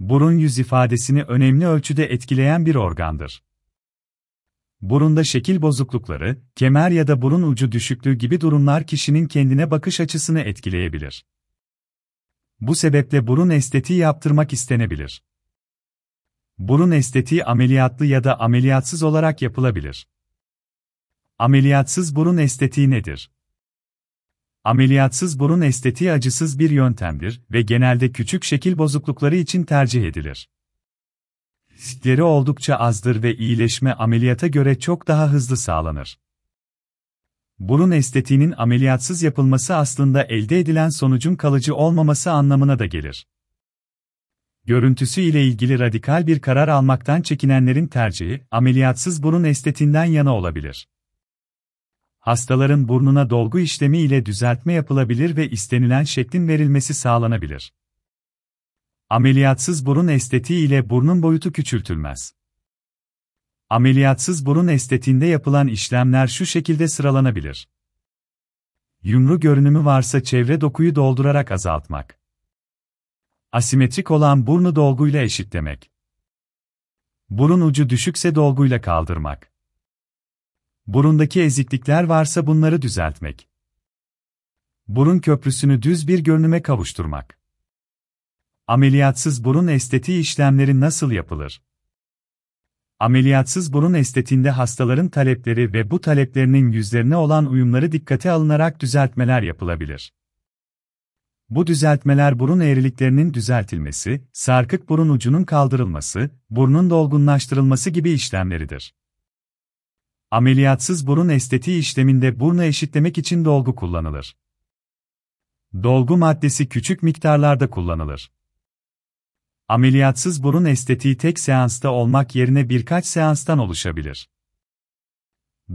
Burun yüz ifadesini önemli ölçüde etkileyen bir organdır. Burunda şekil bozuklukları, kemer ya da burun ucu düşüklüğü gibi durumlar kişinin kendine bakış açısını etkileyebilir. Bu sebeple burun estetiği yaptırmak istenebilir. Burun estetiği ameliyatlı ya da ameliyatsız olarak yapılabilir. Ameliyatsız burun estetiği nedir? Ameliyatsız burun estetiği acısız bir yöntemdir ve genelde küçük şekil bozuklukları için tercih edilir. Riskleri oldukça azdır ve iyileşme ameliyata göre çok daha hızlı sağlanır. Burun estetiğinin ameliyatsız yapılması aslında elde edilen sonucun kalıcı olmaması anlamına da gelir. Görüntüsü ile ilgili radikal bir karar almaktan çekinenlerin tercihi, ameliyatsız burun estetiğinden yana olabilir. Hastaların burnuna dolgu işlemi ile düzeltme yapılabilir ve istenilen şeklin verilmesi sağlanabilir. Ameliyatsız burun estetiği ile burnun boyutu küçültülmez. Ameliyatsız burun estetiğinde yapılan işlemler şu şekilde sıralanabilir. Yumru görünümü varsa çevre dokuyu doldurarak azaltmak. Asimetrik olan burnu dolguyla eşitlemek. Burun ucu düşükse dolguyla kaldırmak. Burundaki eziklikler varsa bunları düzeltmek. Burun köprüsünü düz bir görünüme kavuşturmak. Ameliyatsız burun estetiği işlemleri nasıl yapılır? Ameliyatsız burun estetiğinde hastaların talepleri ve bu taleplerinin yüzlerine olan uyumları dikkate alınarak düzeltmeler yapılabilir. Bu düzeltmeler burun eğriliklerinin düzeltilmesi, sarkık burun ucunun kaldırılması, burnun dolgunlaştırılması gibi işlemleridir. Ameliyatsız burun estetiği işleminde burnu eşitlemek için dolgu kullanılır. Dolgu maddesi küçük miktarlarda kullanılır. Ameliyatsız burun estetiği tek seansta olmak yerine birkaç seanstan oluşabilir.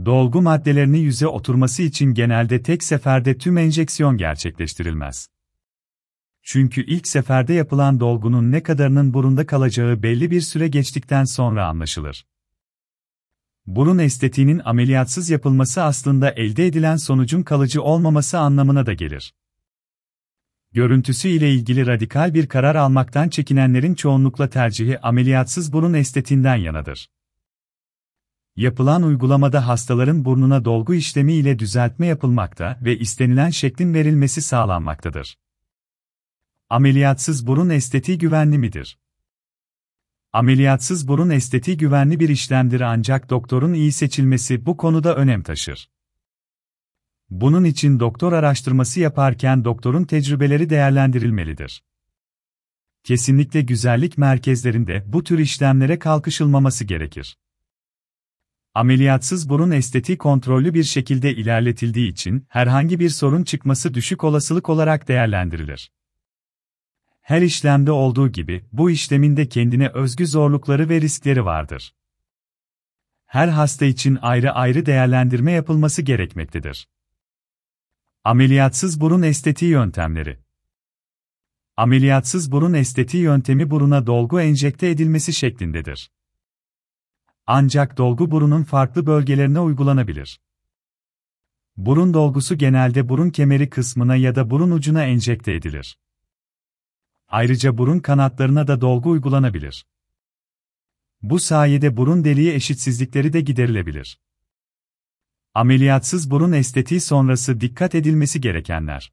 Dolgu maddelerini yüze oturması için genelde tek seferde tüm enjeksiyon gerçekleştirilmez. Çünkü ilk seferde yapılan dolgunun ne kadarının burunda kalacağı belli bir süre geçtikten sonra anlaşılır. Burun estetiğinin ameliyatsız yapılması aslında elde edilen sonucun kalıcı olmaması anlamına da gelir. Görüntüsü ile ilgili radikal bir karar almaktan çekinenlerin çoğunlukla tercihi ameliyatsız burun estetiğinden yanadır. Yapılan uygulamada hastaların burnuna dolgu işlemi ile düzeltme yapılmakta ve istenilen şeklin verilmesi sağlanmaktadır. Ameliyatsız burun estetiği güvenli midir? Ameliyatsız burun estetiği güvenli bir işlemdir ancak doktorun iyi seçilmesi bu konuda önem taşır. Bunun için doktor araştırması yaparken doktorun tecrübeleri değerlendirilmelidir. Kesinlikle güzellik merkezlerinde bu tür işlemlere kalkışılmaması gerekir. Ameliyatsız burun estetiği kontrollü bir şekilde ilerletildiği için herhangi bir sorun çıkması düşük olasılık olarak değerlendirilir. Her işlemde olduğu gibi bu işlemin de kendine özgü zorlukları ve riskleri vardır. Her hasta için ayrı ayrı değerlendirme yapılması gerekmektedir. Ameliyatsız burun estetiği yöntemleri Ameliyatsız burun estetiği yöntemi buruna dolgu enjekte edilmesi şeklindedir. Ancak dolgu burunun farklı bölgelerine uygulanabilir. Burun dolgusu genelde burun kemeri kısmına ya da burun ucuna enjekte edilir. Ayrıca burun kanatlarına da dolgu uygulanabilir. Bu sayede burun deliği eşitsizlikleri de giderilebilir. Ameliyatsız burun estetiği sonrası dikkat edilmesi gerekenler.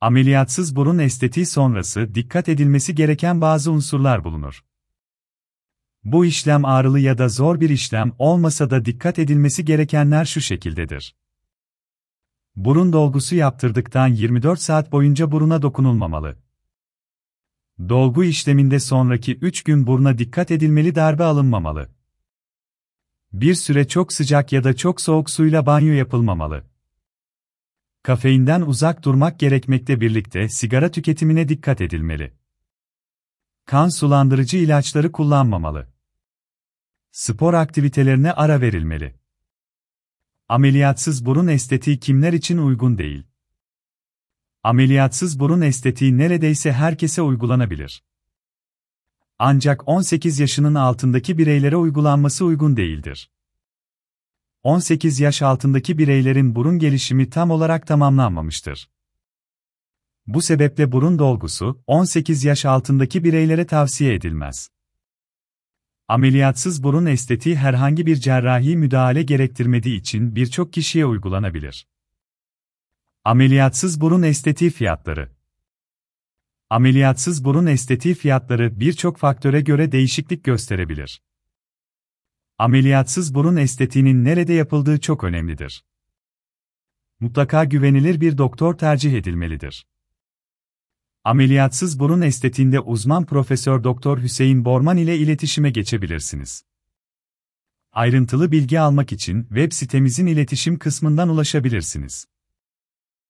Ameliyatsız burun estetiği sonrası dikkat edilmesi gereken bazı unsurlar bulunur. Bu işlem ağrılı ya da zor bir işlem olmasa da dikkat edilmesi gerekenler şu şekildedir. Burun dolgusu yaptırdıktan 24 saat boyunca buruna dokunulmamalı. Dolgu işleminde sonraki 3 gün buruna dikkat edilmeli darbe alınmamalı. Bir süre çok sıcak ya da çok soğuk suyla banyo yapılmamalı. Kafeinden uzak durmak gerekmekte birlikte sigara tüketimine dikkat edilmeli. Kan sulandırıcı ilaçları kullanmamalı. Spor aktivitelerine ara verilmeli. Ameliyatsız burun estetiği kimler için uygun değil? Ameliyatsız burun estetiği neredeyse herkese uygulanabilir. Ancak 18 yaşının altındaki bireylere uygulanması uygun değildir. 18 yaş altındaki bireylerin burun gelişimi tam olarak tamamlanmamıştır. Bu sebeple burun dolgusu, 18 yaş altındaki bireylere tavsiye edilmez. Ameliyatsız burun estetiği herhangi bir cerrahi müdahale gerektirmediği için birçok kişiye uygulanabilir. Ameliyatsız burun estetiği fiyatları Ameliyatsız burun estetiği fiyatları birçok faktöre göre değişiklik gösterebilir. Ameliyatsız burun estetiğinin nerede yapıldığı çok önemlidir. Mutlaka güvenilir bir doktor tercih edilmelidir. Ameliyatsız burun estetiğinde uzman Profesör Doktor Hüseyin Borman ile iletişime geçebilirsiniz. Ayrıntılı bilgi almak için web sitemizin iletişim kısmından ulaşabilirsiniz.